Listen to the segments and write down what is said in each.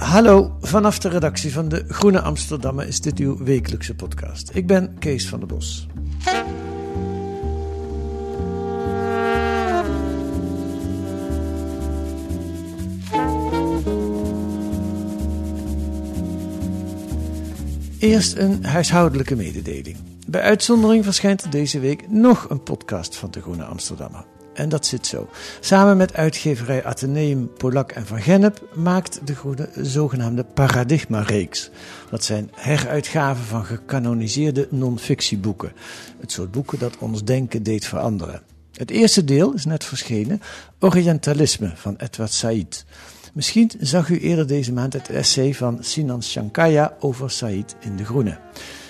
Hallo, vanaf de redactie van de Groene Amsterdammer is dit uw wekelijkse podcast. Ik ben Kees van der Bos. Eerst een huishoudelijke mededeling. Bij uitzondering verschijnt deze week nog een podcast van de Groene Amsterdammer. En dat zit zo. Samen met uitgeverij Atheneum, Polak en Van Gennep maakt de Groene zogenaamde Paradigma-reeks. Dat zijn heruitgaven van gecanoniseerde non-fictieboeken. Het soort boeken dat ons denken deed veranderen. Het eerste deel is net verschenen, Orientalisme van Edward Said. Misschien zag u eerder deze maand het essay van Sinan Shankaya over Said in De Groene.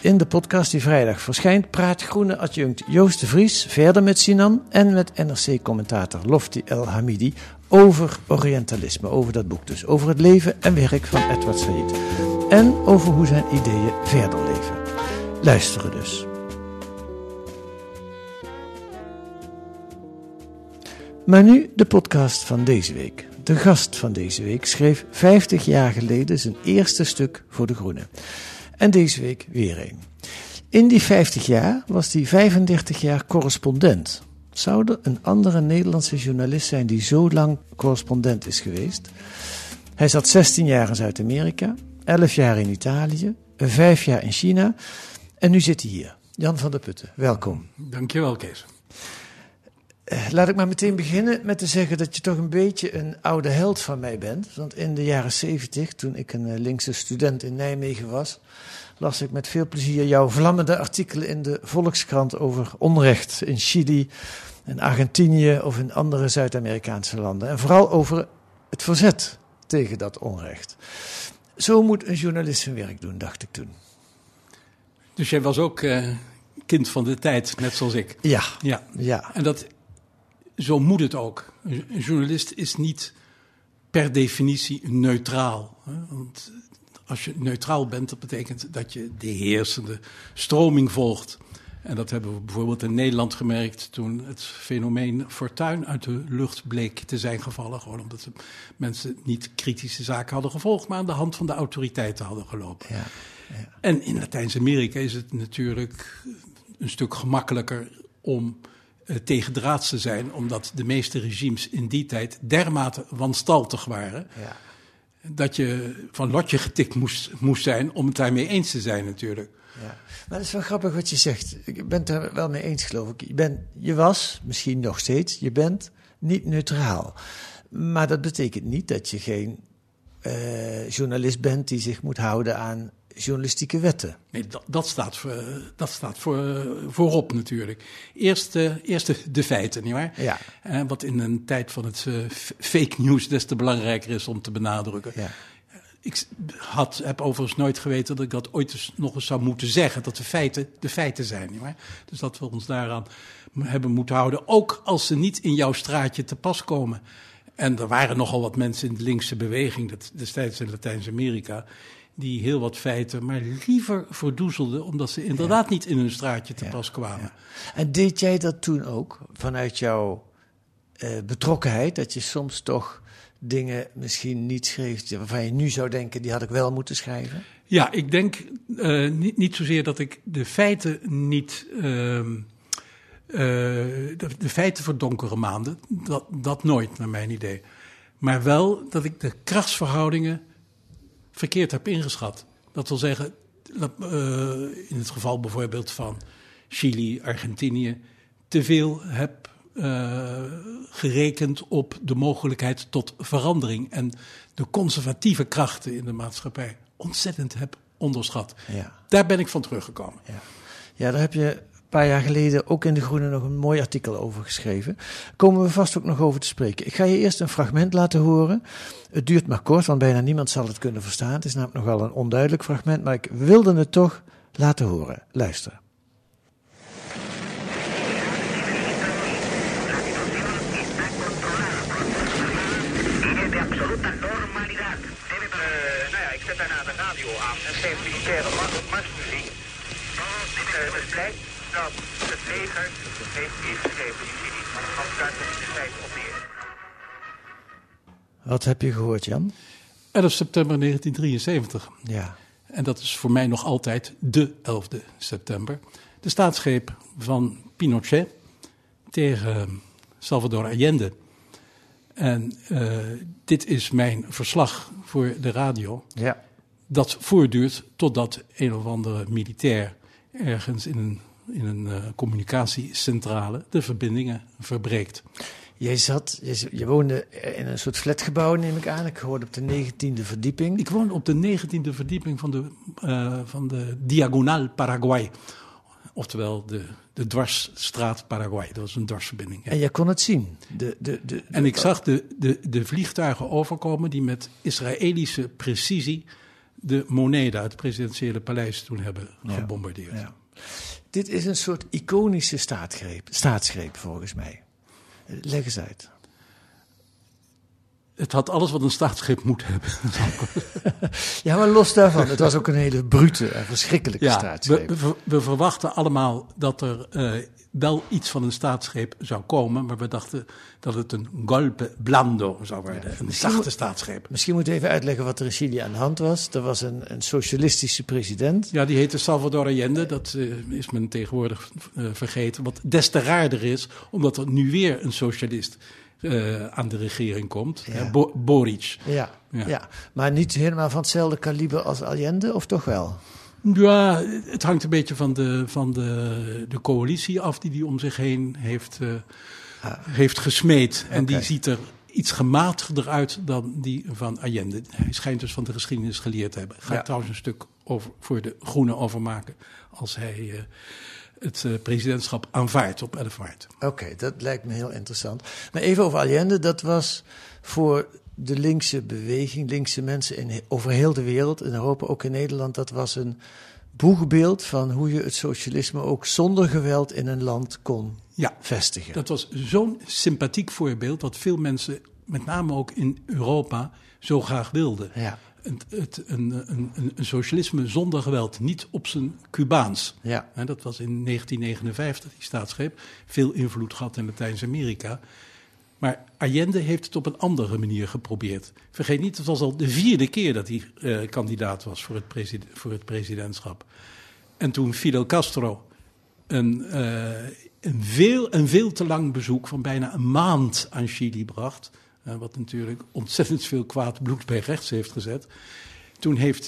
In de podcast die vrijdag verschijnt praat Groene adjunct Joost de Vries verder met Sinan en met NRC-commentator Lofty El Hamidi over Orientalisme, over dat boek dus, over het leven en werk van Edward Said en over hoe zijn ideeën verder leven. Luisteren dus. Maar nu de podcast van deze week. De gast van deze week schreef 50 jaar geleden zijn eerste stuk voor De Groene. En deze week weer een. In die 50 jaar was hij 35 jaar correspondent. Zou er een andere Nederlandse journalist zijn die zo lang correspondent is geweest? Hij zat 16 jaar in Zuid-Amerika, 11 jaar in Italië, 5 jaar in China en nu zit hij hier. Jan van der Putten, welkom. Dankjewel, Kees. Eh, Laat ik maar meteen beginnen met te zeggen dat je toch een beetje een oude held van mij bent. Want in de jaren 70, toen ik een eh, linkse student in Nijmegen was, las ik met veel plezier jouw vlammende artikelen in de Volkskrant over onrecht in Chili en Argentinië of in andere Zuid-Amerikaanse landen. En vooral over het verzet tegen dat onrecht. Zo moet een journalist zijn werk doen, dacht ik toen. Dus jij was ook eh, kind van de tijd, net zoals ik. Ja, Ja. ja, En dat, zo moet het ook. Een journalist is niet per definitie neutraal. Hè? Want als je neutraal bent, dat betekent dat je de heersende stroming volgt. En dat hebben we bijvoorbeeld in Nederland gemerkt toen het fenomeen Fortuin uit de lucht bleek te zijn gevallen. Gewoon omdat de mensen niet kritische zaken hadden gevolgd, maar aan de hand van de autoriteiten hadden gelopen. ja. En in Latijns-Amerika is het natuurlijk een stuk gemakkelijker om tegendraads te zijn, omdat de meeste regimes in die tijd dermate wanstaltig waren, ja. dat je van lotje getikt moest, moest zijn om het daarmee eens te zijn natuurlijk. Ja. Maar het is wel grappig wat je zegt. Ik ben het er wel mee eens, geloof ik. Je, bent, je was, misschien nog steeds, je bent niet neutraal. Maar dat betekent niet dat je geen eh, journalist bent die zich moet houden aan journalistieke wetten. Nee, dat, dat staat, voor, dat staat voor, voorop natuurlijk. Eerst, eh, eerst de, de feiten, nietwaar? Ja. Eh, wat in een tijd van het eh, fake news des te belangrijker is om te benadrukken. Ja. Ik had, heb overigens nooit geweten dat ik dat ooit eens, nog eens zou moeten zeggen. Dat de feiten de feiten zijn. Nietwaar? Dus dat we ons daaraan hebben moeten houden. Ook als ze niet in jouw straatje te pas komen. En er waren nogal wat mensen in de linkse beweging, dat, destijds in Latijns-Amerika, die heel wat feiten maar liever verdoezelden, omdat ze inderdaad niet in hun straatje te Ja, pas kwamen. En deed jij dat toen ook, vanuit jouw eh, betrokkenheid, dat je soms toch dingen misschien niet schreef waarvan je nu zou denken, die had ik wel moeten schrijven? Ja, ik denk eh, niet, niet zozeer dat ik de feiten niet. ehm, eh, de, de feiten voor donkere maanden, dat, dat nooit, naar mijn idee. Maar wel dat ik de krachtsverhoudingen verkeerd heb ingeschat. Dat wil zeggen, uh, in het geval bijvoorbeeld van Chili, Argentinië, te veel heb uh, gerekend op de mogelijkheid tot verandering. En de conservatieve krachten in de maatschappij ontzettend heb onderschat. Ja. Daar ben ik van teruggekomen. Ja. ja, daar heb je paar jaar geleden ook in De Groene nog een mooi artikel over geschreven. Komen we vast ook nog over te spreken. Ik ga je eerst een fragment laten horen. Het duurt maar kort, want bijna niemand zal het kunnen verstaan. Het is namelijk nogal een onduidelijk fragment, maar ik wilde het toch laten horen. Luister. Uh, het blijkt dat het leger heeft ingegeven die minis, maar dat gaat daar in de tijd op neer. Wat heb je gehoord, Jan? 11 september 1973. Ja. En dat is voor mij nog altijd de 11 september. De staatsgreep van Pinochet tegen Salvador Allende. En uh, dit is mijn verslag voor de radio. Ja dat voortduurt totdat een of andere militair ergens in een, in een uh, communicatiecentrale de verbindingen verbreekt. Jij zat, je, je, woonde in een soort flatgebouw, neem ik aan. Ik hoorde op de 19e verdieping. Ik woonde op de 19e verdieping van de, uh, van de Diagonal Paraguay. Oftewel de, de dwarsstraat Paraguay. Dat was een dwarsverbinding. En je kon het zien? De, de, de, en ik zag de, de, de vliegtuigen overkomen die met Israëlische precisie de Moneda, het presidentiële paleis, toen hebben gebombardeerd. Ja. Dit is een soort iconische staatsgreep, staatsgreep volgens mij. Leg eens uit. Het had alles wat een staatsgreep moet hebben. ja, maar los daarvan, het was ook een hele brute en verschrikkelijke ja, staatsgreep. We, we, verwachten allemaal dat er uh, wel iets van een staatsgreep zou komen, maar we dachten dat het een golpe blando zou worden, een zachte staatsgreep. Misschien moet je even uitleggen wat er in Chili aan de hand was. Er was een, een socialistische president. Ja, die heette Salvador Allende, dat uh, is men tegenwoordig uh, vergeten. Wat des te raarder is, omdat er nu weer een socialist uh, aan de regering komt. Ja. Bo Boric. Ja, ja. ja, maar niet helemaal van hetzelfde kaliber als Allende, of toch wel? Ja, het hangt een beetje van de, van de, de coalitie af die hij om zich heen heeft, uh, ah. heeft gesmeed. En die ziet er iets gematigder uit dan die van Allende. Hij schijnt dus van de geschiedenis geleerd te hebben. Ga ja. trouwens een stuk over, voor de Groenen overmaken als hij uh, het uh, presidentschap aanvaardt op 11 maart. Oké, dat lijkt me heel interessant. Maar even over Allende, dat was voor de linkse beweging, linkse mensen in, over heel de wereld, in Europa, ook in Nederland, dat was een boegbeeld van hoe je het socialisme ook zonder geweld in een land kon ja, vestigen. Dat was zo'n sympathiek voorbeeld dat veel mensen, met name ook in Europa, zo graag wilden. Ja. Het, het, een, een, een, socialisme zonder geweld, niet op zijn Cubaans. Ja. dat was in 1959, die staatsgreep. Veel invloed gehad in Latijns-Amerika. Maar Allende heeft het op een andere manier geprobeerd. Vergeet niet, het was al de vierde keer dat hij uh, kandidaat was voor het, voor het, presidentschap. En toen Fidel Castro een, uh, een, veel, een veel te lang bezoek van bijna een maand aan Chili bracht. Uh, wat natuurlijk ontzettend veel kwaad bloed bij rechts heeft gezet. Toen heeft,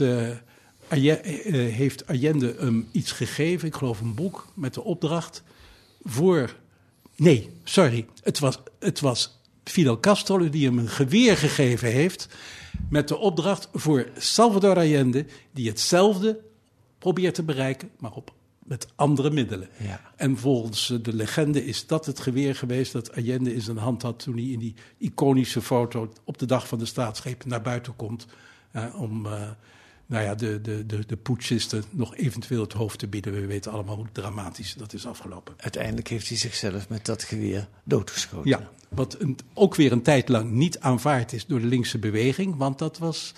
heeft Allende hem iets gegeven, ik geloof een boek, met de opdracht voor Nee, sorry. Het was, het was Fidel Castro die hem een geweer gegeven heeft. Met de opdracht voor Salvador Allende, die hetzelfde probeert te bereiken, maar op met andere middelen. Ja. En volgens de legende is dat het geweer geweest dat Allende in zijn hand had toen hij in die iconische foto op de dag van de staatsgreep naar buiten komt. Uh, om uh, nou ja, de, de, de, de putschisten nog eventueel het hoofd te bieden. We weten allemaal hoe dramatisch dat is afgelopen. Uiteindelijk heeft hij zichzelf met dat geweer doodgeschoten. Ja, wat een, ook weer een tijd lang niet aanvaard is door de linkse beweging. Want dat was,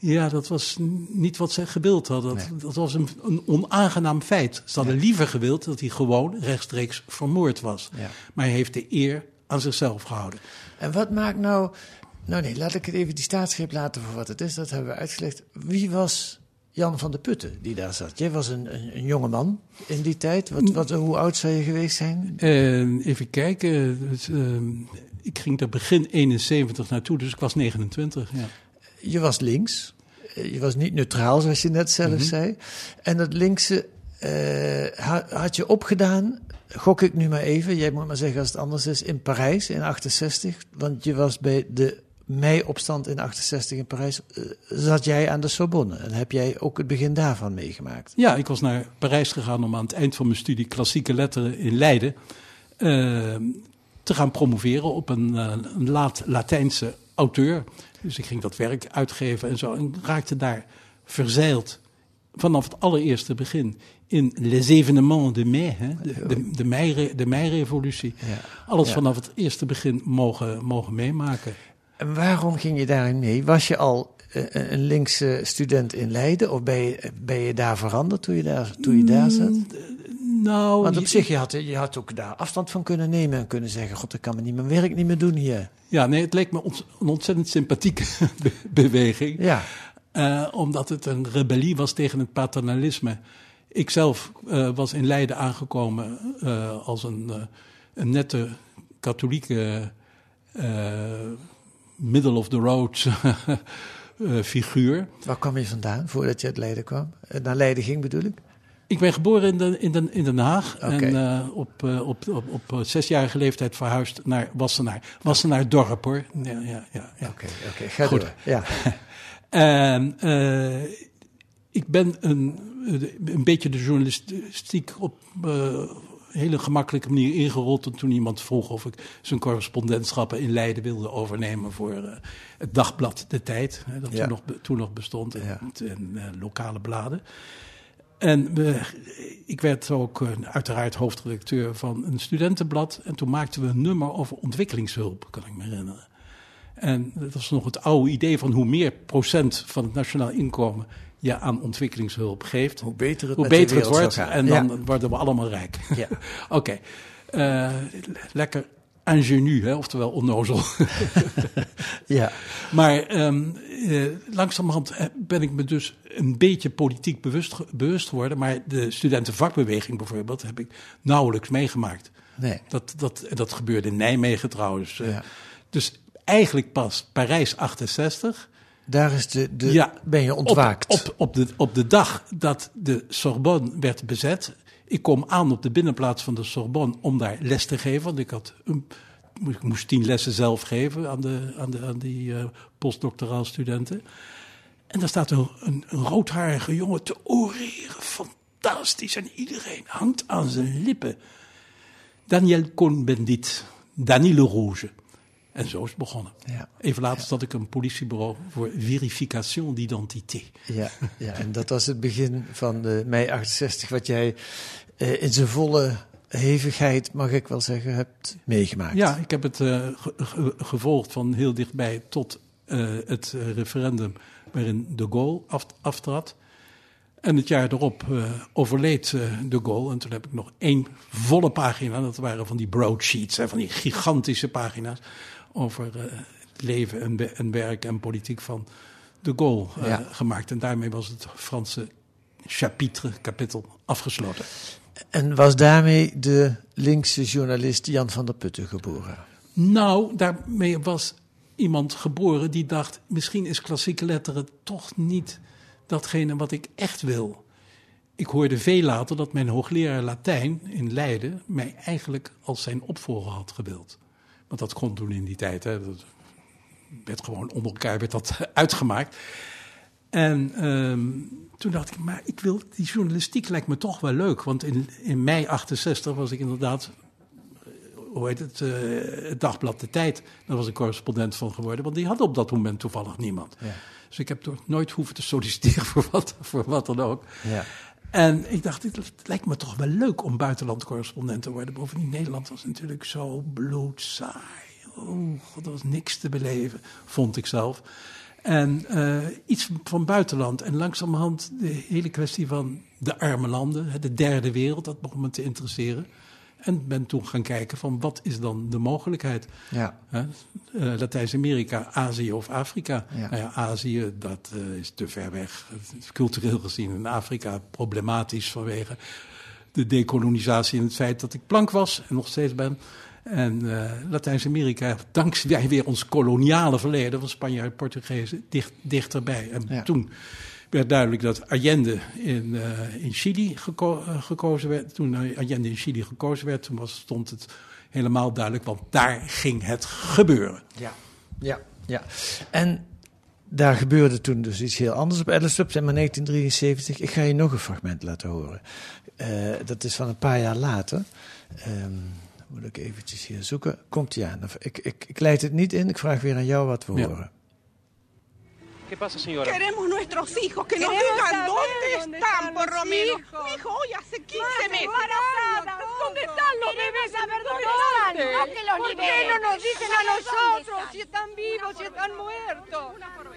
ja, dat was niet wat zij gewild hadden. Dat, dat was een, een, onaangenaam feit. Ze hadden liever gewild dat hij gewoon rechtstreeks vermoord was. Ja. Maar hij heeft de eer aan zichzelf gehouden. En wat maakt nou nou nee, laat ik het even die staatsgreep laten voor wat het is. Dat hebben we uitgelegd. Wie was Jan van de Putten die daar zat? Jij was een, een, een jonge man in die tijd. Wat, wat, hoe oud zou je geweest zijn? Uh, even kijken. Dus, uh, ik ging daar begin 71 naartoe, dus ik was 29. Ja. Je was links. je was niet neutraal, zoals je net zelf Mhm. zei. En dat linkse eh, ha- had je opgedaan, gok ik nu maar even, jij moet maar zeggen als het anders is, in Parijs in 68. Want je was bij de mei-opstand in 68 in Parijs, eh, zat jij aan de Sorbonne. En heb jij ook het begin daarvan meegemaakt? Ja, ik was naar Parijs gegaan om aan het eind van mijn studie klassieke letteren in Leiden eh, te gaan promoveren op een, eh, een laat Latijnse auteur. Dus ik ging dat werk uitgeven en zo en raakte daar verzeild vanaf het allereerste begin in Les événements de mai, hè, de, de, de, mei, de meirevolutie. Ja. Alles Ja. vanaf het eerste begin mogen, mogen meemaken. En waarom ging je daarin mee? Was je al eh, een linkse student in Leiden of ben je, ben je daar veranderd toen je daar, toen je daar zat? Nou, Want op je- zich, je had, je had ook daar afstand van kunnen nemen en kunnen zeggen: God, ik kan me niet mijn werk niet meer doen hier. Ja, nee, het leek me ont- een ontzettend sympathieke be- beweging. Ja, Eh, omdat het een rebellie was tegen het paternalisme. Ik zelf eh, was in Leiden aangekomen eh, als een, een nette katholieke middle of the road figuur. waar kwam je vandaan voordat je uit Leiden kwam? Naar Leiden ging bedoel ik? Ik ben geboren in, de, in, de, in Den Haag en eh, op, eh, op, op, op eh, zesjarige leeftijd verhuisd naar Wassenaar. Wassenaar dorp hoor. Ja, ja, ja. Oké, oké, ga Goed. door. Ja, En eh, ik ben een, een beetje de journalistiek op hele gemakkelijke manier ingerold. En toen iemand vroeg of ik zijn correspondentschappen in Leiden wilde overnemen voor het dagblad De Tijd. Hè, dat Ja. toen, nog, toen nog bestond. En, Ja. en, lokale bladen. En we- ik werd ook eh, uiteraard hoofdredacteur van een studentenblad. En toen maakten we een nummer over ontwikkelingshulp, kan ik me herinneren. En dat was nog het oude idee van hoe meer procent van het nationaal inkomen je aan ontwikkelingshulp geeft, hoe beter het hoe beter het wordt. En dan Ja. worden we allemaal rijk. Ja. Oké. Eh, lekker ingenu, hè? oftewel onnozel. Ja, Maar ehm eh, langzamerhand eh, ben ik me dus een beetje politiek bewust geworden. Maar de studentenvakbeweging bijvoorbeeld heb ik nauwelijks meegemaakt. nee. Dat, dat, dat gebeurde in Nijmegen trouwens. Eh, Ja. Dus eigenlijk pas Parijs 68. Daar is de, de, Ja, ben je ontwaakt. Op, op, op, de, op de dag dat de Sorbonne werd bezet. Ik kom aan op de binnenplaats van de Sorbonne om daar les te geven. Want ik, had een, ik moest tien lessen zelf geven aan, de, aan, de, aan die eh, postdoctoraal studenten. En daar staat een, een, een roodharige jongen te oreren. Fantastisch. En iedereen hangt aan zijn lippen. Daniel Cohn-Bendit. Daniel Rouge. En zo is het begonnen. Ja. Even later zat ik een politiebureau voor verification d'identité. Ja, ja, en dat was het begin van de mei 68, wat jij eh, in zijn volle hevigheid, mag ik wel zeggen, hebt meegemaakt. Ja, ik heb het eh, ge- ge- gevolgd van heel dichtbij tot eh, het referendum waarin de Gaulle af, aftrad. En het jaar erop overleed de Gaulle. En toen heb ik nog één volle pagina, dat waren van die broadsheets, hè, van die gigantische pagina's, over eh, het leven en, werk en politiek van de Gaulle eh, Ja. gemaakt. En daarmee was het Franse chapitre, kapitel, afgesloten. En was daarmee de linkse journalist Jan van der Putten geboren? Nou, daarmee was iemand geboren die dacht: misschien is klassieke letteren toch niet datgene wat ik echt wil. Ik hoorde veel later dat mijn hoogleraar Latijn in Leiden mij eigenlijk als zijn opvolger had gewild. Want dat kon toen in die tijd. Hè. Dat werd gewoon onder elkaar werd dat uitgemaakt. En ehm, toen dacht ik, maar ik wil, die journalistiek lijkt me toch wel leuk. Want in, in mei 68 was ik inderdaad hoe heet het, eh, het dagblad De Tijd. Daar was ik correspondent van geworden, want die had op dat moment toevallig niemand. Ja. Dus ik heb nooit hoeven te solliciteren voor wat, voor wat dan ook. Ja. En ik dacht, het lijkt me toch wel leuk om buitenlandcorrespondent te worden. Bovendien, Nederland was natuurlijk zo bloedsaai. Oh, god, er was niks te beleven, vond ik zelf. En eh, iets van buitenland. En langzamerhand de hele kwestie van de arme landen, de derde wereld, dat begon me te interesseren. En ben toen gaan kijken van wat is dan de mogelijkheid? Ja. Eh, Latijns-Amerika, Azië of Afrika. Ja. Nou ja, Azië, dat eh, is te ver weg. Cultureel gezien in Afrika problematisch vanwege de dekolonisatie en het feit dat ik blank was en nog steeds ben. En eh, Latijns-Amerika, dankzij weer ons koloniale verleden van Spanjaarden en Portugezen, dicht, dichterbij. En Ja. toen werd duidelijk dat Allende in, eh, in Chili geko- eh, gekozen werd. Toen Allende in Chili gekozen werd, toen was, stond het helemaal duidelijk, want daar ging het gebeuren. Ja, ja, ja. En daar gebeurde toen dus iets heel anders op 11 september 1973. Ik ga je nog een fragment laten horen. Eh, dat is van een paar jaar later. Ehm, moet ik eventjes hier zoeken. Komt ja. Ik, ik, ik leid het niet in. Ik vraag weer aan jou wat we Ja. horen. ¿Qué pasa, señora? Queremos nuestros hijos, que nos digan dónde, dónde están, están por lo menos. Mi hijo hoy hace 15 meses. embarazada. ¿Dónde están los bebés? saber ¿Dónde dónde están? están. No que los ¿Por qué no nos dicen a nosotros están. si están vivos, si están muertos?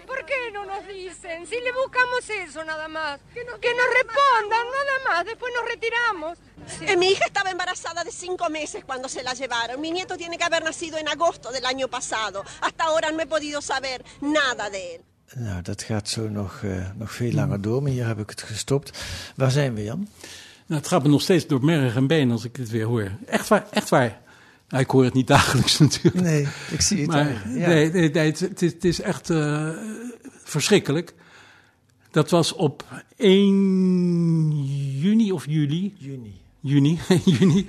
¿Por qué no nos dicen? Si le buscamos eso nada más. Que nos, respondan nada más, después nos retiramos. Eh, mi hija estaba embarazada de cinco meses cuando se la llevaron. Mi nieto tiene que haber nacido en agosto del año pasado. Hasta ahora no he podido saber nada de él. Nou, dat gaat zo nog, eh, nog veel langer door, maar hier heb ik het gestopt. Waar zijn we, Jan? Nou, het gaat me nog steeds door merg en been als ik het weer hoor. Echt waar, echt waar. Nou, ik hoor het niet dagelijks natuurlijk. Nee, ik zie het. Maar daar, ja. nee, nee, nee, het, het is, het is echt eh, verschrikkelijk. Dat was op 1 juni of juli? Juni. Juni, juni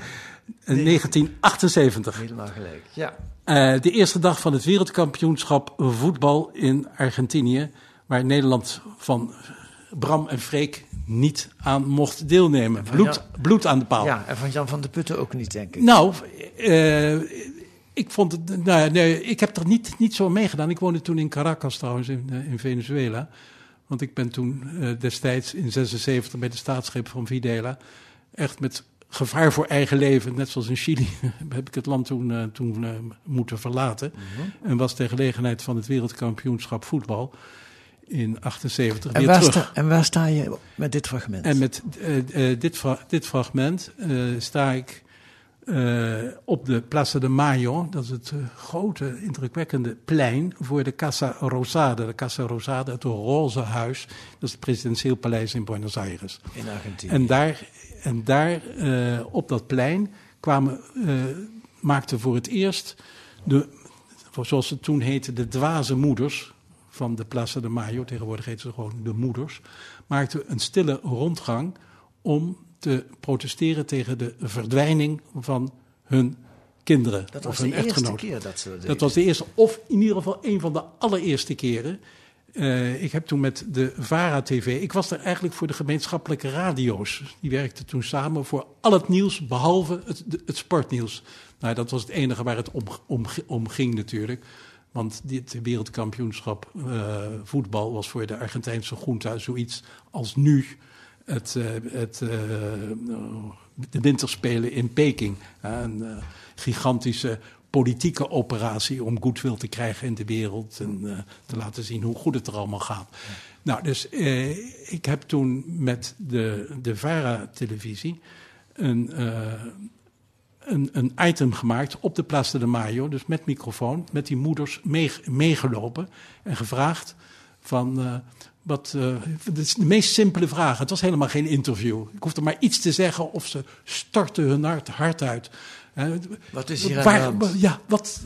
eh, 1978. Helemaal gelijk, ja. Eh, de eerste dag van het wereldkampioenschap voetbal in Argentinië. Waar Nederland van Bram en Freek niet aan mocht deelnemen. Bloed, Jan- bloed aan de paal. Ja, en van Jan van de Putten ook niet, denk ik. Nou, eh, ik vond het. Nou, ja, nee, ik heb er niet, niet zo meegedaan. Ik woonde toen in Caracas trouwens, in, eh, in Venezuela. Want ik ben toen destijds in 76 bij de staatsgreep van Videla. Echt met gevaar voor eigen leven, net zoals in Chili, heb ik het land toen, eh, toen eh, moeten verlaten. En was ter gelegenheid van het wereldkampioenschap voetbal in 78 en, weer waar terug. sta, en waar sta je met dit fragment? En met eh, dit, fra- dit fragment sta ik op de Plaza de Mayo. Dat is het grote, indrukwekkende plein voor de Casa Rosada. De Casa Rosada, het Roze Huis. Dat is het presidentieel paleis in Buenos Aires. In Argentinië. En daar, en daar eh, op dat plein kwamen, eh, maakten voor het eerst de, zoals het toen heette, de dwaze moeders van de Plaza de Mayo, tegenwoordig heet ze gewoon de moeders, maakten een stille rondgang om te protesteren tegen de verdwijning van hun kinderen dat of was hun de eerste echtgenoten. keer dat ze dat deden. Dat was de eerste, of in ieder geval een van de allereerste keren. Eh, ik heb toen met de VARA-TV... Ik was er eigenlijk voor de gemeenschappelijke radio's. Die werkten toen samen voor al het nieuws, behalve het, het sportnieuws. Nou, dat was het enige waar het om, om, ging natuurlijk. Want dit wereldkampioenschap eh, voetbal was voor de Argentijnse junta zoiets als nu het, eh, het, de winterspelen in Peking. Een gigantische politieke operatie om goodwill te krijgen in de wereld en eh, te laten zien hoe goed het er allemaal gaat. Nou, dus eh, ik heb toen met de, de VARA-televisie een, eh, een, een item gemaakt op de Plaza de Mayo, dus met microfoon, met die moeders meeg- meegelopen en gevraagd van wat. het is de meest simpele vraag. Het was helemaal geen interview. Ik hoefde maar iets te zeggen of ze stortten hun hart, hart uit. Wat is hier aan waar- de hand? Ja, wat,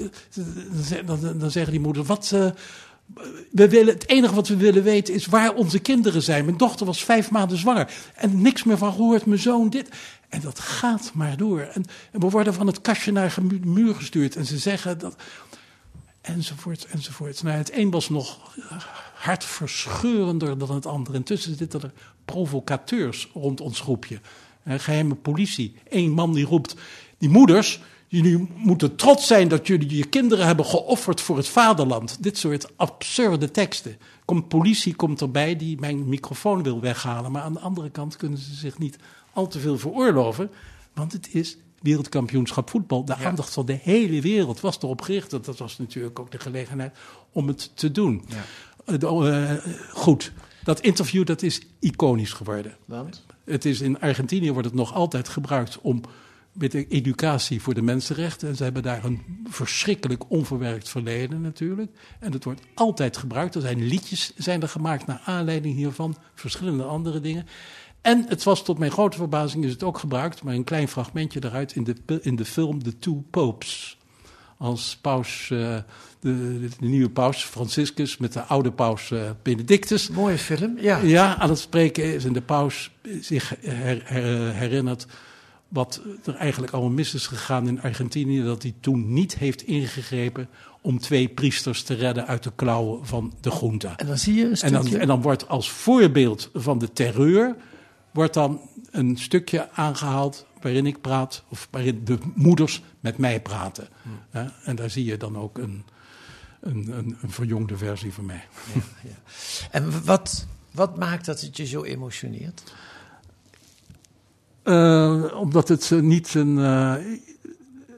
eh, dan, dan, zeggen die moeders, wat. eh, we willen, het enige wat we willen weten is waar onze kinderen zijn. Mijn dochter was vijf maanden zwanger. En niks meer van gehoord, mijn zoon dit. En dat gaat maar door. En, en we worden van het kastje naar de muur gestuurd. En ze zeggen dat. Enzovoort, enzovoort. Nou, het een was nog hartverscheurender dan het ander. Intussen zitten er provocateurs rond ons groepje. Eh, geheime politie. Eén man die roept: Die moeders, jullie moeten trots zijn dat jullie je kinderen hebben geofferd voor het vaderland. Dit soort absurde teksten. Komt politie komt erbij die mijn microfoon wil weghalen. Maar aan de andere kant kunnen ze zich niet al te veel veroorloven. Want het is wereldkampioenschap voetbal. De aandacht van de hele wereld was erop gericht. Dat was natuurlijk ook de gelegenheid om het te doen. Eh, de- eh, goed, dat interview dat is iconisch geworden. Want? Het is in Argentinië wordt het nog altijd gebruikt om met educatie voor de mensenrechten. En ze hebben daar een verschrikkelijk onverwerkt verleden natuurlijk. En het wordt altijd gebruikt. Er zijn liedjes zijn er gemaakt naar aanleiding hiervan, verschillende andere dingen. En het was tot mijn grote verbazing is het ook gebruikt, maar een klein fragmentje daaruit in de, in de film The Two Popes. Als paus, uh, de, de, nieuwe paus Franciscus met de oude paus uh, Benedictus. Mooie film, ja. Ja, aan het spreken is en de paus zich her, her, herinnert wat er eigenlijk allemaal mis is gegaan in Argentinië. Dat hij toen niet heeft ingegrepen om twee priesters te redden uit de klauwen van de junta. En dan zie je een en dan, en dan wordt als voorbeeld van de terreur wordt dan een stukje aangehaald waarin ik praat, of waarin de moeders met mij praten. Hmm. en daar zie je dan ook een, een, een, een verjongde versie van mij. Ja, ja. En wat, wat maakt dat het je zo emotioneert? Uh, omdat het niet een. Uh,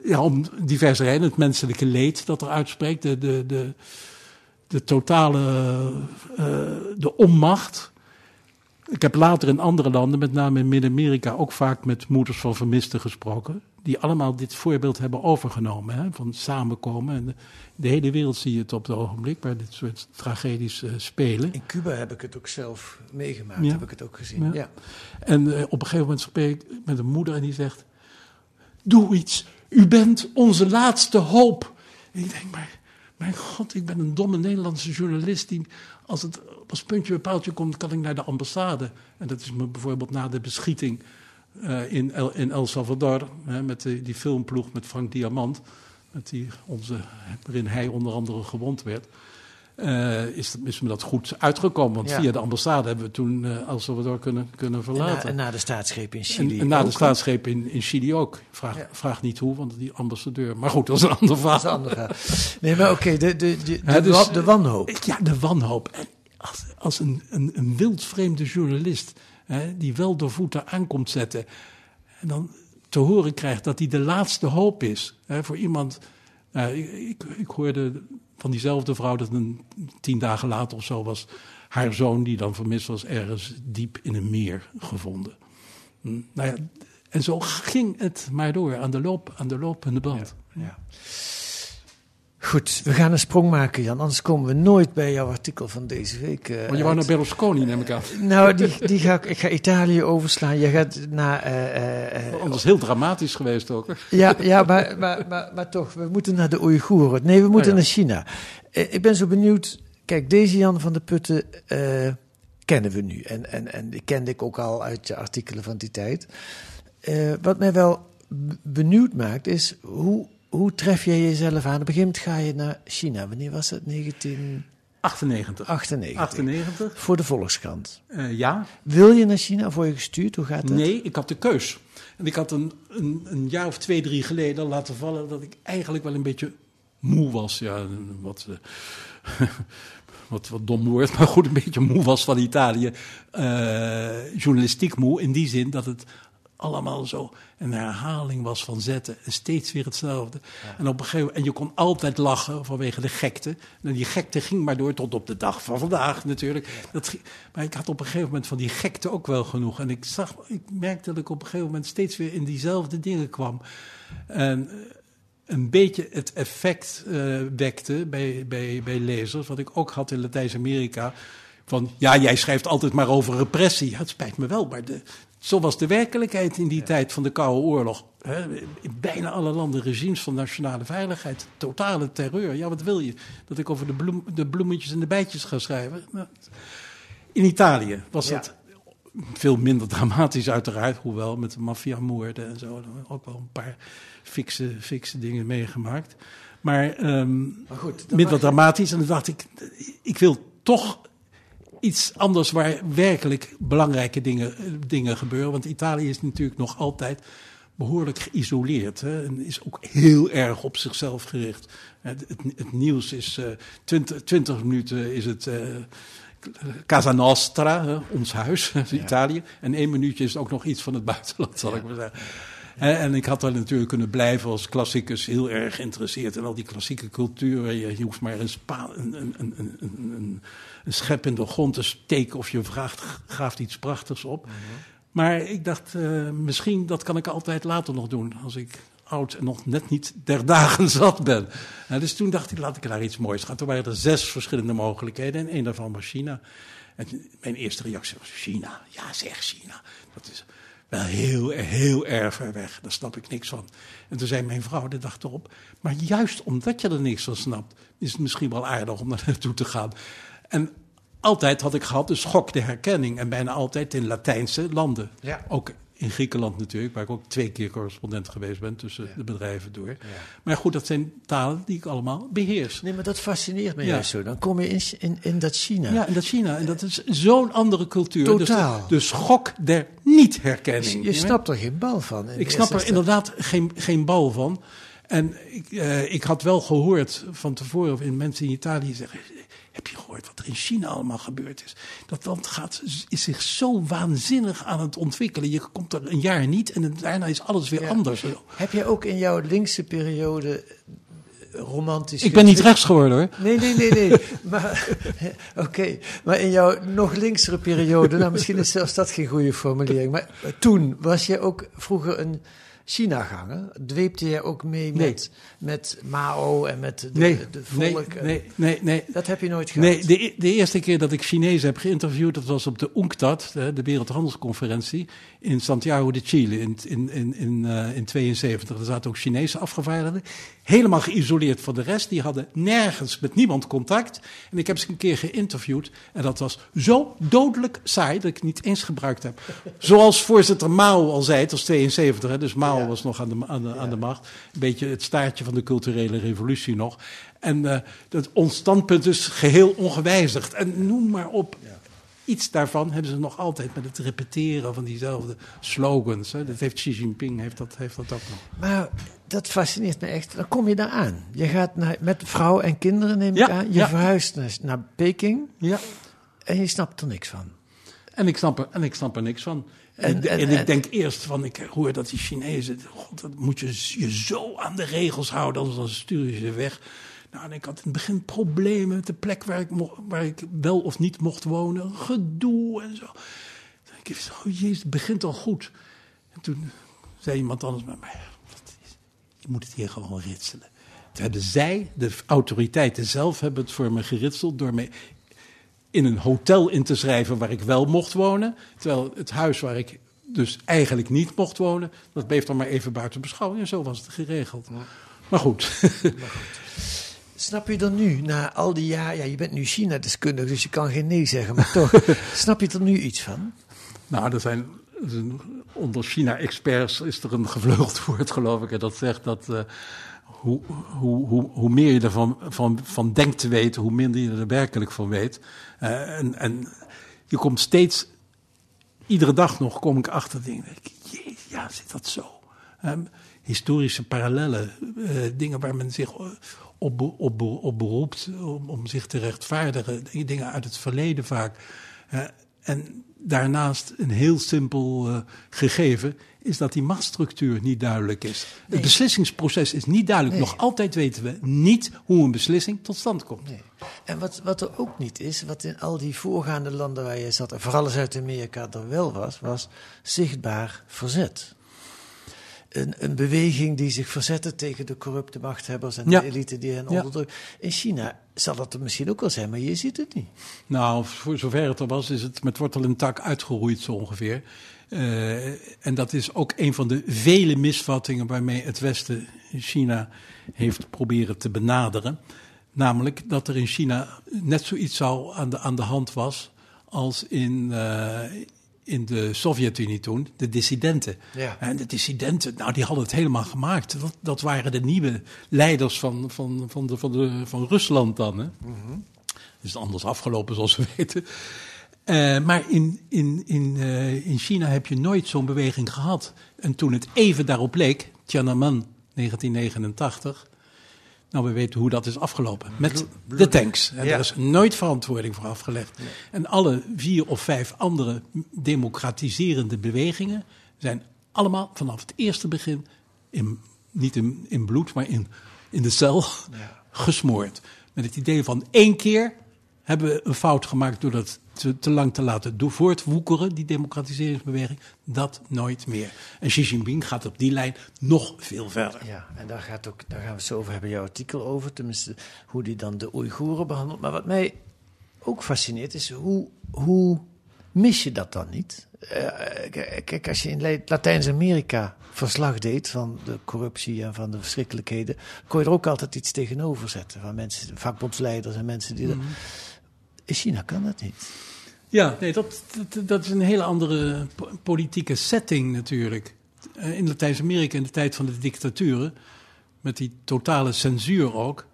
ja, om diverse redenen. Het menselijke leed dat er uitspreekt. De, de, de, de totale. Uh, de onmacht ik heb later in andere landen, met name in Midden-Amerika, ook vaak met moeders van vermisten gesproken. Die allemaal dit voorbeeld hebben overgenomen. Hè, van samenkomen. En de, de, hele wereld zie je het op het ogenblik, waar dit soort tragedies uh, spelen. In Cuba heb ik het ook zelf meegemaakt, heb ik het ook gezien. Ja. ja. En uh, op een gegeven moment spreek ik met een moeder en die zegt: Doe iets, u bent onze laatste hoop. En ik denk, maar mijn god, ik ben een domme Nederlandse journalist die, als het als puntje bij paaltje komt, kan ik naar de ambassade. En dat is me bijvoorbeeld na de beschieting uh, in, El, in El Salvador, hè, met die, die filmploeg met Frank Diamant, met die, onze, waarin hij onder andere gewond werd. Uh, is, is me dat goed uitgekomen. Want via de ambassade hebben we toen uh, El Salvador kunnen, kunnen verlaten. En na, en na de staatsgreep in Chili En, en na de staatsgreep in, in Chili ook. Vraag, ja. vraag niet hoe, want die ambassadeur... Maar goed, dat is een ander verhaal. Dat is een ander verhaal. Nee, maar oké, okay, de, de, de, de, dus, de wanhoop. Ja, de wanhoop. En als, een, een, een wildvreemde journalist... Hè, die wel door voeten aankomt zetten... en dan te horen krijgt dat hij de laatste hoop is... Hè, voor iemand... Uh, ik, ik, hoorde van diezelfde vrouw dat een tien dagen later of zo was haar zoon, die dan vermist was, ergens diep in een meer gevonden. Hm, nou ja, en zo ging het maar door, aan de, loop, aan de lopende band. Ja, ja. Goed, we gaan een sprong maken, Jan. Anders komen we nooit bij jouw artikel van deze week. Uh, maar je wou naar Berlusconi, neem ik aan. Nou, die, die ga ik, ik ga Italië overslaan. Je gaat naar. Uh, Anders heel dramatisch geweest ook. Ja, ja maar, maar, maar, maar, toch, we moeten naar de Oeigoeren. Nee, we moeten ja. naar China. ik ben zo benieuwd. Kijk, deze Jan van de Putten kennen we nu. En, en, en die kende ik ook al uit je artikelen van die tijd. wat mij wel benieuwd maakt, is hoe hoe tref jij jezelf aan? Op een gegeven moment ga je naar China. Wanneer was het? 1998. 98. 98. Voor de Volkskrant. Uh, ja. Wil je naar China? Word je gestuurd? Hoe gaat dat? Nee, ik had de keus. En ik had een, een, een jaar of twee, drie geleden laten vallen dat ik eigenlijk wel een beetje moe was. Ja, wat, uh, wat, wat dom woord, maar goed, een beetje moe was van Italië. Uh, journalistiek moe, in die zin dat het allemaal zo een herhaling was van zetten. En steeds weer hetzelfde. En, op een gegeven en je kon altijd lachen vanwege de gekte. En die gekte ging maar door tot op de dag van vandaag natuurlijk. Dat, maar ik had op een gegeven moment van die gekte ook wel genoeg. En ik, zag, ik merkte dat ik op een gegeven moment steeds weer in diezelfde dingen kwam. En eh, een beetje het effect uh, wekte bij, bij, bij lezers, wat ik ook had in Latijns-Amerika. Van ja, jij schrijft altijd maar over repressie. Ja, het spijt me wel, maar de, zo was de werkelijkheid in die tijd van de Koude Oorlog. In bijna alle landen regimes van nationale veiligheid. Totale terreur. Ja, wat wil je? Dat ik over de, bloem, de bloemetjes en de bijtjes ga schrijven? Nou, in Italië was ja. het veel minder dramatisch uiteraard. Hoewel met de maffiamoorden en zo. Ook wel een paar fikse, fikse dingen meegemaakt. Maar, um, maar goed, minder dramatisch. En dan dacht ik, ik wil toch iets anders waar werkelijk belangrijke dingen, dingen gebeuren. Want Italië is natuurlijk nog altijd behoorlijk geïsoleerd. Hè, en is ook heel erg op zichzelf gericht. Het, het, het nieuws is uh, 20, 20, minuten is het uh, Casa Nostra, hè, ons huis, Italië. En één minuutje is ook nog iets van het buitenland, zal ik maar zeggen. En ik had daar natuurlijk kunnen blijven als klassicus heel erg geïnteresseerd in al die klassieke cultuur. Je, je hoeft maar een, spa, een, een, een, een, een schep in de grond te steken of je vraagt, graaft iets prachtigs op. Maar ik dacht, uh, misschien dat kan ik altijd later nog doen, als ik oud en nog net niet der dagen zat ben. dus toen dacht ik, laat ik naar iets moois gaan. Toen waren er zes verschillende mogelijkheden en één daarvan was China. En mijn eerste reactie was China. Ja, zeg China. Dat is wel heel, heel erg ver weg. Daar snap ik niks van. En toen zei mijn vrouw de dag erop... maar juist omdat je er niks van snapt... is het misschien wel aardig om daar naartoe te gaan. En altijd had ik gehad de schok de herkenning. En bijna altijd in Latijnse landen. Ja. Ook in Griekenland natuurlijk, waar ik ook twee keer correspondent geweest ben tussen de bedrijven door. Maar goed, dat zijn talen die ik allemaal beheers. Nee, maar dat fascineert me juist zo. Dan kom je in, in, in dat China. Ja, en dat China, en dat is zo'n andere cultuur. Totaal. Dus de, de schok der niet-herkenning. Je snapt er geen bal van. in Ik snap er inderdaad geen, geen bal van. En ik, eh, ik had wel gehoord van tevoren in mensen in Italië zeggen... Heb je gehoord wat er in China allemaal gebeurd is? Dat land gaat, is zich zo waanzinnig aan het ontwikkelen. Je komt er een jaar niet en daarna is alles weer anders. Heb jij ook in jouw linkse periode eh, romantisch... Ik ben niet rechts geworden hoor. Nee, nee, nee, nee. maar, oké. Maar in jouw nog linksere periode, nou misschien is zelfs dat geen goede formulering. Maar eh, toen was je ook vroeger een China-ganger. Dweepte jij ook mee Nee. met, met Mao en met de, Nee, de volk? nee, nee, nee. Dat heb je nooit gehad? Nee, de, e- de eerste keer dat ik Chinezen heb geïnterviewd, dat was op de UNCTAD, de, de Wereldhandelsconferentie, in Santiago de Chile in 1972. In, in, in 72. Er zaten ook Chinese afgevaardigden, helemaal geïsoleerd van de rest. Die hadden nergens met niemand contact. En ik heb ze een keer geïnterviewd en dat was zo dodelijk saai dat ik het niet eens gebruikt heb. Zoals voorzitter Mao al zei, het was 72, hè, dus Mao was nog aan de, aan, de, aan de macht. Een beetje het staartje van de culturele revolutie nog. En eh, dat, ons standpunt is geheel ongewijzigd. En noem maar op. Iets daarvan hebben ze nog altijd met het repeteren van diezelfde slogans. Hè. Dat heeft Xi Jinping heeft dat, heeft dat ook nog. Maar dat fascineert me echt. Dan kom je daar aan. Je gaat naar, met vrouw en kinderen, neem Ja, ik aan. Je ja. verhuist naar, naar Peking. Ja. En je snapt er niks van. En ik snap er, en ik snap er niks van. En, En- ik, en, en- ik en- denk eerst van, ik hoor dat die Chinezen, god, dat moet je je zo aan de regels houden, anders dan stuur je ze weg. Nou, en ik had in het begin problemen met de plek waar ik, mo- waar ik wel of niet mocht wonen. Gedoe en zo. Toen denk ik, oh jezus, het begint al goed. En toen zei iemand anders, maar, maar je moet het hier gewoon ritselen. Toen hebben zij, de autoriteiten zelf, hebben het voor me geritseld door me in een hotel in te schrijven waar ik wel mocht wonen. Terwijl het huis waar ik dus eigenlijk niet mocht wonen, dat bleef dan maar even buiten beschouwing. En zo was het geregeld. Maar goed. Snap je er nu, na al die jaren... Ja, je bent nu China-deskundige, dus je kan geen nee zeggen. Maar toch, snap je er nu iets van? Nou, er zijn, er zijn- onder China-experts is er een gevleugeld woord, geloof ik. En dat zegt dat eh, hoe, hoe, hoe, hoe meer je ervan van, van denkt te weten, hoe minder je er werkelijk van weet. Eh, en, en je komt steeds, iedere dag nog kom ik achter dingen. denk ik, ja, zit dat zo? Ehm, historische parallellen, eh, dingen waar men zich eh, op, op, op beroept om, om zich te rechtvaardigen. Dingen uit het verleden vaak. En daarnaast een heel simpel eh, gegeven is dat die machtsstructuur niet duidelijk is. Het beslissingsproces is niet duidelijk. Nee. Nog altijd weten we niet hoe een beslissing tot stand komt. En wat, wat er ook niet is, wat in al die voorgaande landen waar je zat, en vooral Zuid-Amerika er wel was, was zichtbaar verzet. Een, een beweging die zich verzette tegen de corrupte machthebbers en Ja. de elite die hen onderdrukt. In China zal dat er misschien ook wel zijn, maar je ziet het niet. Nou, voor zover het er was, is het met wortel en tak uitgeroeid zo ongeveer. Eh, en dat is ook een van de vele misvattingen waarmee het Westen China heeft proberen te benaderen. Namelijk dat er in China net zoiets al aan de, aan de hand was als in, eh, in de Sovjet-Unie toen, de dissidenten. Ja. En de dissidenten, nou, die hadden het helemaal gemaakt. Dat, dat waren de nieuwe leiders van, van, van, de, van, de, van Rusland dan. Hè? is het anders afgelopen, zoals we weten. Eh, maar in, in, in, eh, in China heb je nooit zo'n beweging gehad. En toen het even daarop leek, Tiananmen 1989. Nou, we weten hoe dat is afgelopen. Met de tanks. En Ja. Er is nooit verantwoording voor afgelegd. En alle vier of vijf andere democratiserende bewegingen zijn allemaal vanaf het eerste begin, in, niet in, in bloed, maar in, in de cel, gesmoord. Met het idee van één keer hebben we een fout gemaakt door dat te, te lang te laten do- voortwoekeren, die democratiseringsbeweging. Dat nooit meer. En Xi Jinping gaat op die lijn nog veel verder. Ja, en daar, gaat ook, daar gaan we het zo over hebben, jouw artikel over. Tenminste, hoe die dan de Oeigoeren behandelt. Maar wat mij ook fascineert is hoe, hoe mis je dat dan niet? Eh, k- kijk, als je in La- Latijns-Amerika verslag deed van de corruptie en van de verschrikkelijkheden, kon je er ook altijd iets tegenover zetten. Van mensen, vakbondsleiders en mensen die. dat- In China kan dat niet. Ja, nee, dat, dat, dat is een hele andere po- politieke setting natuurlijk. Eh, In Latijns-Amerika in de tijd van de dictaturen, met die totale censuur ook,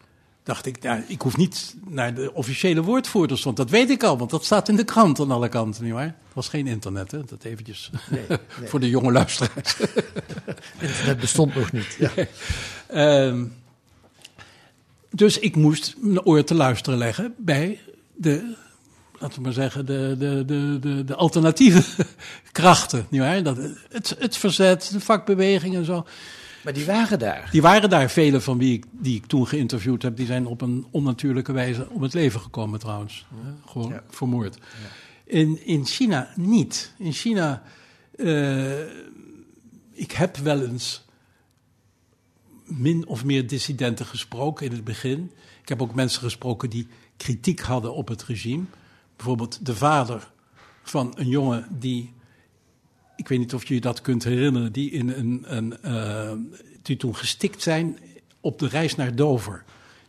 dacht ik, nou, ik hoef niet naar de officiële woordvoerders, want dat weet ik al, want dat staat in de krant aan alle kanten, nietwaar? Het was geen internet, hè? dat eventjes Nee, nee. voor de jonge luisteraars. Internet bestond nog niet. Ja. Ehm, dus ik moest mijn oor te luisteren leggen bij de, laten we maar zeggen, de, de, de, de, de alternatieve krachten. nietwaar? Dat, het, het verzet, de vakbeweging en zo. Maar die waren daar. Die waren daar, vele van wie ik, die ik toen geïnterviewd heb, die zijn op een onnatuurlijke wijze om het leven gekomen trouwens. Gewoon Ja. vermoord. In, in China niet. In China, eh, ik heb wel eens min of meer dissidenten gesproken in het begin. Ik heb ook mensen gesproken die kritiek hadden op het regime. Bijvoorbeeld de vader van een jongen die ik weet niet of je je dat kunt herinneren, die, in een, een, eh, die toen gestikt zijn op de reis naar Dover.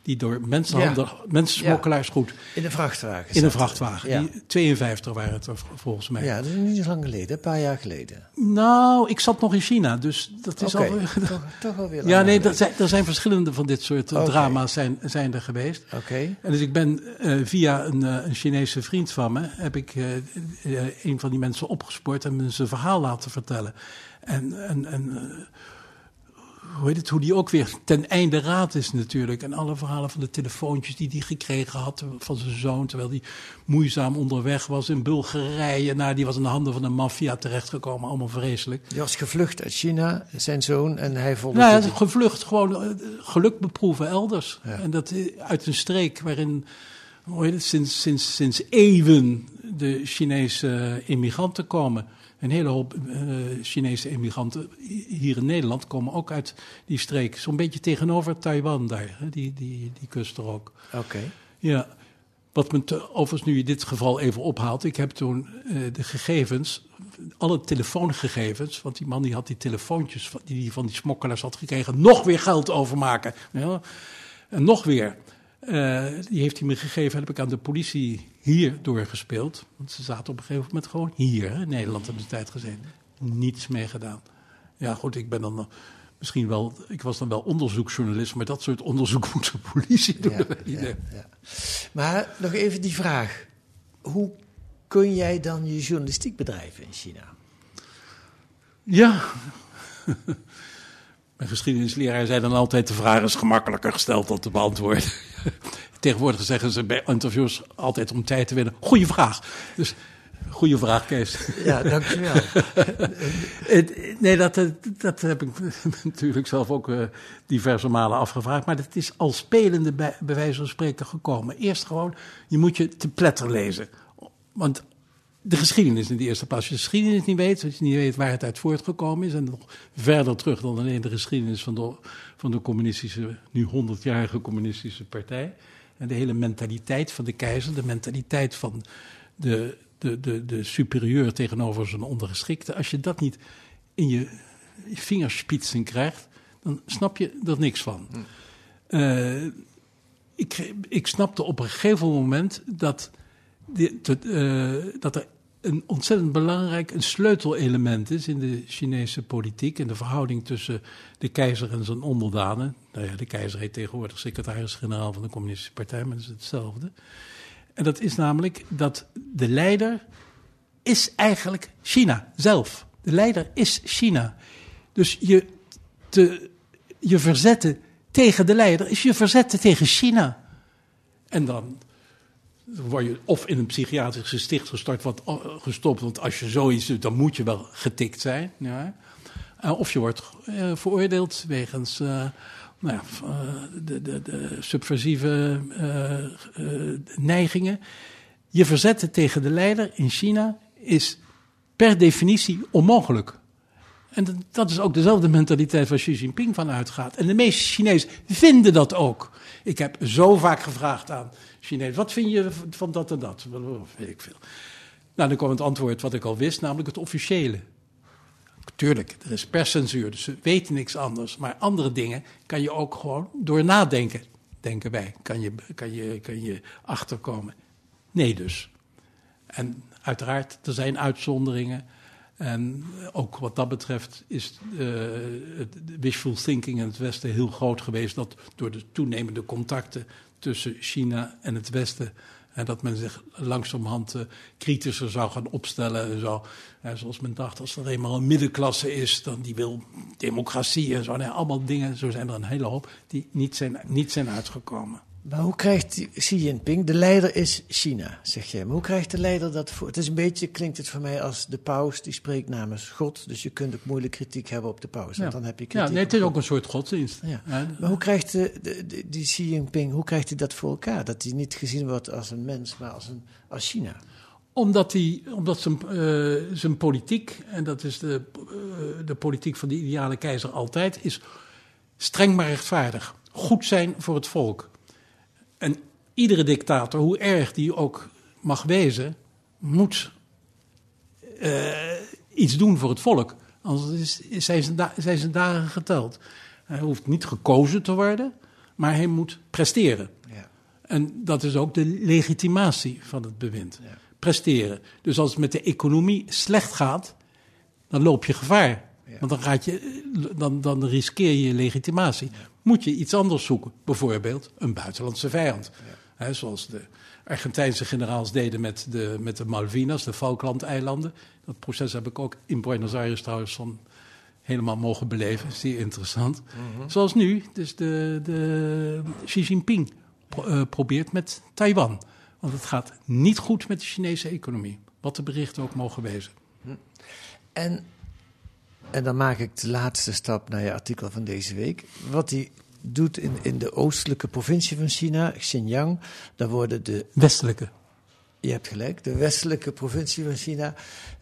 Die door mensenhandel, mensensmokkelaars goed. In een vrachtwagen. In een vrachtwagen. Die 52 waren het er volgens mij. ja, dat is niet zo lang geleden, een paar jaar geleden. Nou, ik zat nog in China, dus dat is al. toch, toch alweer Ja, nee, er zijn, er zijn verschillende van dit soort eh, drama's zijn, zijn er geweest. Oké. En dus ik ben eh, via een, eh, een Chinese vriend van me, heb ik eh, eh, een van die mensen opgespoord en me zijn verhaal laten vertellen. En, en, en eh, hoe heet het, hoe die ook weer ten einde raad is natuurlijk. En alle verhalen van de telefoontjes die hij gekregen had van zijn zoon, terwijl hij moeizaam onderweg was in Bulgarije. Nou, die was in de handen van de maffia terechtgekomen, allemaal vreselijk. Die was gevlucht uit China, zijn zoon, en hij volgde... Nou, gevlucht, gewoon eh, geluk beproeven elders. Ja. En dat eh, uit een streek waarin, hoe heet het, sinds, sinds, sinds eeuwen de Chinese immigranten komen. Een hele hoop eh, Chinese immigranten hier in Nederland komen ook uit die streek. Zo'n beetje tegenover Taiwan daar, hè, die, die, die kust er ook. Oké. Ja, wat me te- overigens nu in dit geval even ophaalt. Ik heb toen eh, de gegevens, alle telefoongegevens, want die man die had die telefoontjes van- die hij van die smokkelaars had gekregen, nog weer geld overmaken. Ja, en nog weer. Eh, die heeft hij me gegeven, heb ik aan de politie hier doorgespeeld. Want ze zaten op een gegeven moment gewoon hier, hè, in Nederland hebben ze tijd gezeten. Niets mee gedaan. Ja, goed, ik ben dan eh, misschien wel, ik was dan wel onderzoeksjournalist, maar dat soort onderzoek moet de politie doen. Ja. Maar nog even die vraag. Hoe kun jij dan je journalistiek bedrijven in China? Ja. Mijn geschiedenisleraar zei dan altijd: de vraag is gemakkelijker gesteld dan te beantwoorden. Tegenwoordig zeggen ze bij interviews altijd om tijd te winnen: goeie vraag. Dus goede vraag, Kees. Ja, dankjewel. Nee, dat, eh, dat heb ik natuurlijk zelf ook eh, diverse malen afgevraagd. Maar het is al spelende bij, bij wijze van spreken gekomen. Eerst gewoon, je moet je te pletter lezen. Want de geschiedenis in de eerste plaats. Als je de geschiedenis niet weet, als je niet weet waar het uit voortgekomen is... en nog verder terug dan alleen de geschiedenis van de, van de communistische... nu 100-jarige communistische partij... en de hele mentaliteit van de keizer, de mentaliteit van de, de, de, de superieur tegenover zijn ondergeschikte... als je dat niet in je, vingerspitsen krijgt, dan snap je er niks van. Eh, ik, ik snapte op een gegeven moment dat, dat, eh, dat er een ontzettend belangrijk, een sleutelelement is in de Chinese politiek. En de verhouding tussen de keizer en zijn onderdanen. Nou ja, de keizer heet tegenwoordig secretaris-generaal van de Communistische Partij, maar dat is hetzelfde. En dat is namelijk dat de leider is eigenlijk China zelf. De leider is China. Dus je, te, je verzetten tegen de leider is je verzetten tegen China. En dan word je of in een psychiatrisch gesticht gestort, wat, eh, gestopt. Want als je zoiets doet, dan moet je wel getikt zijn. Ja. Eh, of je wordt eh, veroordeeld wegens nou ja, de, de, de subversieve neigingen. Je verzetten tegen de leider in China is per definitie onmogelijk. En dat- is ook dezelfde mentaliteit waar Xi Jinping van uitgaat. En de meeste Chinezen vinden dat ook. Ik heb zo vaak gevraagd aan Chinezen: wat vind je van dat en dat? Weet ik veel. Nou, dan kwam het antwoord wat ik al wist, namelijk het officiële. Tuurlijk, er is perscensuur, dus ze weten niks anders. Maar andere dingen kan je ook gewoon door nadenken, denken wij, kan je, kan je, kan je achterkomen. Nee dus. En uiteraard, er zijn uitzonderingen. En ook wat dat betreft is eh, het wishful thinking in het Westen heel groot geweest. Dat door de toenemende contacten tussen China en het Westen. En dat men zich langzamerhand eh, kritischer zou gaan opstellen en zo. En zoals men dacht, als er eenmaal een middenklasse is, dan die wil democratie en zo. Nee, allemaal dingen, zo zijn er een hele hoop, die niet zijn, niet zijn uitgekomen. Maar hoe krijgt Xi Jinping, de leider is China, zeg jij. Maar hoe krijgt de leider dat voor? Het is een beetje, klinkt het voor mij als de paus, die spreekt namens God. Dus je kunt ook moeilijk kritiek hebben op de paus. Want dan heb je ja, kritiek nee, het is ook een soort godsdienst. Ja. Ja. Maar hoe krijgt de, de, de- die Xi Jinping, hoe krijgt hij dat voor elkaar? Dat hij niet gezien wordt als een mens, maar als, een, als China. Omdat, die, omdat zijn, eh, zijn politiek, en dat is de, eh, de politiek van de ideale keizer altijd, is streng maar rechtvaardig. Goed zijn voor het volk. En iedere dictator, hoe erg die ook mag wezen, moet eh, iets doen voor het volk. Anders is, is- zijn, zijn, da- zijn zijn dagen geteld. Hij hoeft niet gekozen te worden, maar hij moet presteren. Ja. En dat is ook de legitimatie van het bewind. Presteren. Dus als het met de economie slecht gaat, dan loop je gevaar. Want dan, gaat je, dan, dan riskeer je je legitimatie. Moet je iets anders zoeken. Bijvoorbeeld een buitenlandse vijand. Hè, zoals de Argentijnse generaals deden met de, met de Malvinas, de Falklandeilanden. Dat proces heb ik ook in Buenos Aires trouwens van helemaal mogen beleven. Zeer interessant. Zoals nu, dus de, de Xi Jinping pro- eh, probeert met Taiwan. Want het gaat niet goed met de Chinese economie. Wat de berichten ook mogen wezen. En, en dan maak ik de laatste stap naar je artikel van deze week. Wat hij doet in, in de oostelijke provincie van China, Xinjiang, daar worden de Westelijke. Je hebt gelijk, de westelijke provincie van China.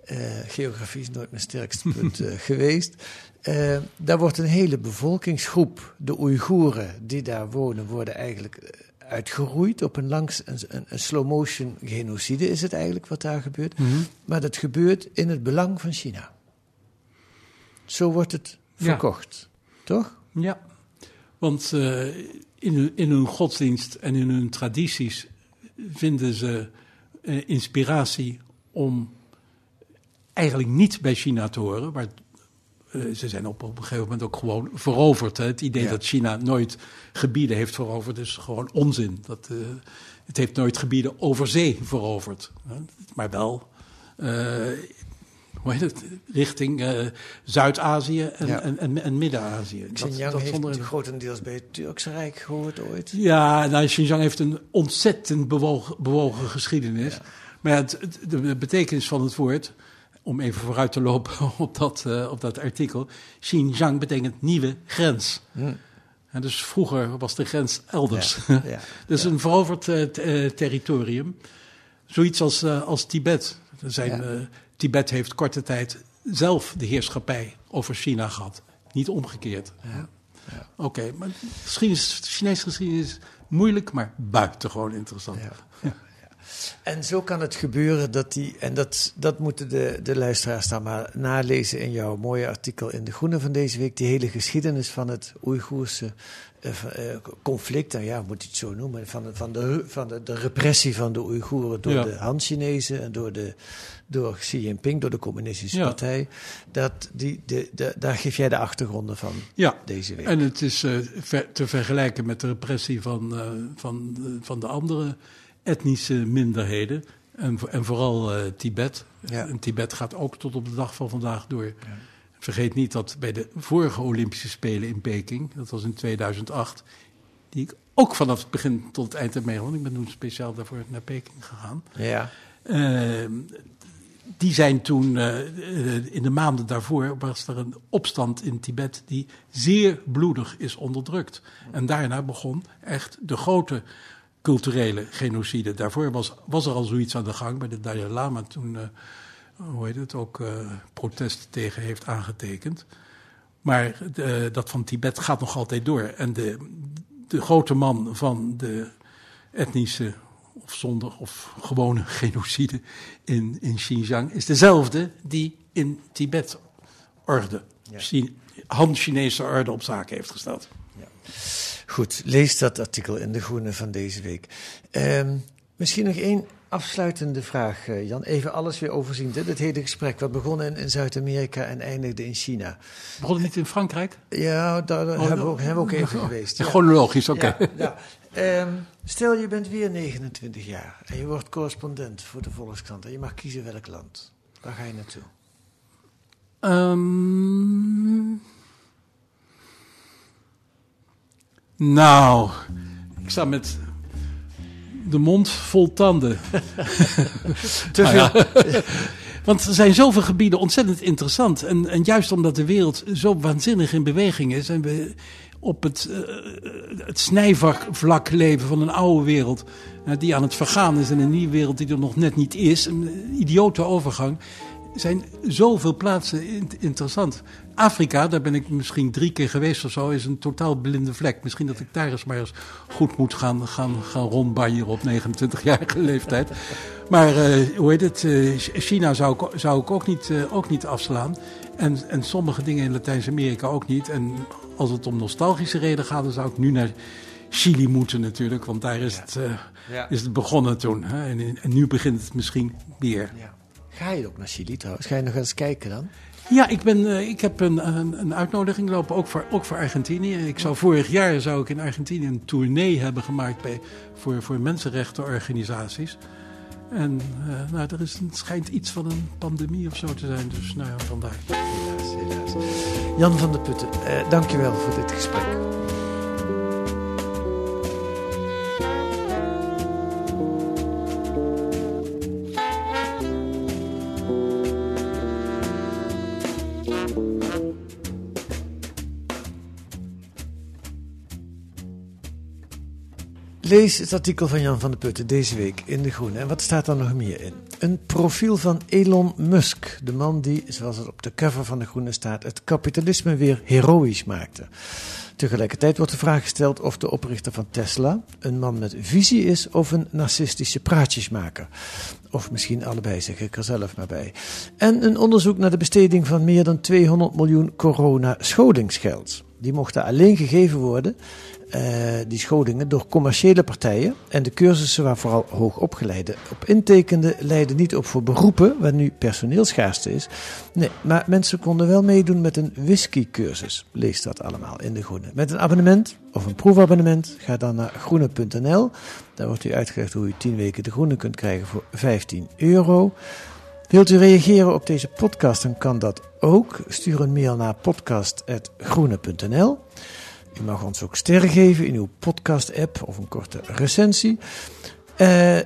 eh, geografie is nooit mijn sterkste punt eh, geweest. Eh, daar wordt een hele bevolkingsgroep, de Oeigoeren, die daar wonen, worden eigenlijk uitgeroeid op een langs een, een, een slow-motion genocide is het eigenlijk wat daar gebeurt. Mhm. Maar dat gebeurt in het belang van China. Zo wordt het Ja. verkocht, toch? Ja, want eh, in, hun, in hun godsdienst en in hun tradities vinden ze eh, inspiratie om eigenlijk niet bij China te horen. Maar eh, ze zijn op, op een gegeven moment ook gewoon veroverd. Hè. Het idee Ja. dat China nooit gebieden heeft veroverd is gewoon onzin. Dat, het heeft nooit gebieden over zee veroverd. Hè. Maar wel hoe heet het, richting eh, Zuid-Azië en, Ja. en, en, en Midden-Azië. Dat- Xinjiang dat heeft zonder- natuurlijk grotendeels bij het Turkse Rijk gehoord ooit. ja, nou, Xinjiang heeft een ontzettend bewogen, bewogen geschiedenis. Maar ja, het, de betekenis van het woord, om even vooruit te lopen op dat, eh, op dat artikel. Xinjiang betekent nieuwe grens. Hm. En dus vroeger was de grens elders. Ja, ja, dus een veroverd eh, territorium. Zoiets als, als Tibet. Er zijn, Ja. Tibet heeft korte tijd zelf de heerschappij over China gehad. Niet omgekeerd. Oké, maar geschiedenis, Chinese geschiedenis is moeilijk, maar buitengewoon interessant. Ja. En zo kan het gebeuren dat die, en dat, dat moeten de, de luisteraars dan maar nalezen in jouw mooie artikel in De Groene van deze week, die hele geschiedenis van het Oeigoerse eh, eh, conflict, nou ja, moet je het zo noemen, van, de- van, de, van de, de repressie van de Oeigoeren door Ja. de Han-Chinezen en door, de, door Xi Jinping, door de communistische Ja. partij. Dat, die, de, de, daar geef jij de achtergronden van Ja, deze week. en het is eh, ver- te vergelijken met de repressie van, van, de- van de andere etnische minderheden. En, en vooral Tibet. Ja. En Tibet gaat ook tot op de dag van vandaag door. Vergeet niet dat bij de vorige Olympische Spelen in Peking, dat was in 2008, die ik ook vanaf het begin tot het eind heb meegemaakt. Ik ben toen speciaal daarvoor naar Peking gegaan. ja. Eh, die zijn toen, eh, eh, in de maanden daarvoor, was er een opstand in Tibet die zeer bloedig is onderdrukt. En daarna begon echt de grote culturele genocide. Daarvoor was, was er al zoiets aan de gang bij de Dalai Lama toen. eh, hoe heet het, ook uh, protest tegen heeft aangetekend. Maar de, dat van Tibet gaat nog altijd door. En de, de grote man van de etnische of zonder of gewone genocide in, in Xinjiang is dezelfde die in Tibet orde, ja. Han-Chinese orde op zaken heeft gesteld. Ja. Goed, lees dat artikel in De Groene van deze week. Um, misschien nog één afsluitende vraag, eh, Jan. Even alles weer overzien. Dit hele gesprek, wat begon in, in Zuid-Amerika en eindigde in China. Begon het niet in Frankrijk? Ja, daar oh, hebben, we ook, hebben we ook even geweest. Ja. Chronologisch, oké. Okay. Ja, ja. um, stel, je bent weer 29 jaar en je wordt correspondent voor de Volkskrant. En je mag kiezen welk land. Waar ga je naartoe? Um, nou, ik sta met de mond vol tanden. Te veel. Nou. Want er zijn zoveel gebieden ontzettend interessant. En, en juist omdat de wereld zo waanzinnig in beweging is en we op het, uh, het snijvlak leven van een oude wereld uh, die aan het vergaan is en een nieuwe wereld die er nog net niet is, een idiote overgang, zijn zoveel plaatsen interessant. Afrika, daar ben ik misschien drie keer geweest of zo, is een totaal blinde vlek. Misschien dat ik daar eens maar eens goed moet gaan, gaan, gaan rondbanjeren op 29-jarige leeftijd. Maar uh, hoe heet het? Uh, China zou ik, zou ik ook, niet, uh, ook niet afslaan. En, en sommige dingen in Latijns-Amerika ook niet. En als het om nostalgische reden gaat, dan zou ik nu naar Chili moeten natuurlijk. Want daar is, het, ja. is het begonnen toen. Hè? En, en, nu begint het misschien weer. Ja. Ga je ook naar Chili trouwens? Ga je nog eens kijken dan? Ja, ik, ben, uh, ik heb een, een, een, uitnodiging lopen, ook voor, ook voor Argentinië. Ik zou vorig jaar zou ik in Argentinië een tournee hebben gemaakt bij, voor, voor mensenrechtenorganisaties. En uh, nou, er is, het schijnt iets van een pandemie of zo te zijn, dus nou ja, vandaar. Helaas, helaas. Jan van der Putten, uh, dankjewel voor dit gesprek. Lees het artikel van Jan van der Putten deze week in De Groene. En wat staat er nog meer in? Een profiel van Elon Musk, de man die, zoals het op de cover van De Groene staat, het kapitalisme weer heroïsch maakte. Tegelijkertijd wordt de vraag gesteld of de oprichter van Tesla een man met visie is of een narcistische praatjesmaker. Of misschien allebei, zeg ik er zelf maar bij. En een onderzoek naar de besteding van meer dan 200 miljoen corona-scholingsgeld. Die mochten alleen gegeven worden die scholingen door commerciële partijen. En de cursussen waar vooral hoogopgeleiden op intekenden leiden niet op voor beroepen waar nu personeelschaarste is. Nee, maar mensen konden wel meedoen met een whiskycursus. Lees dat allemaal in de Groene. Met een abonnement of een proefabonnement ga dan naar groene.nl. Daar wordt u uitgelegd hoe u 10 weken de Groene kunt krijgen voor 15 euro. Wilt u reageren op deze podcast, dan kan dat ook. Stuur een mail naar podcast.groene.nl. U mag ons ook sterren geven in uw podcast-app of een korte recensie. Uh,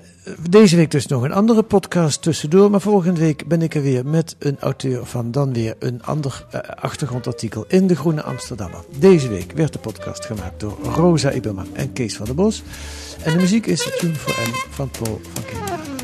deze week dus nog een andere podcast tussendoor. Maar volgende week ben ik er weer met een auteur van dan weer een ander uh, achtergrondartikel in de Groene Amsterdammer. Deze week werd de podcast gemaakt door Rosa Iberma en Kees van der Bos. En de muziek is Tune for M van Paul van Kinderen.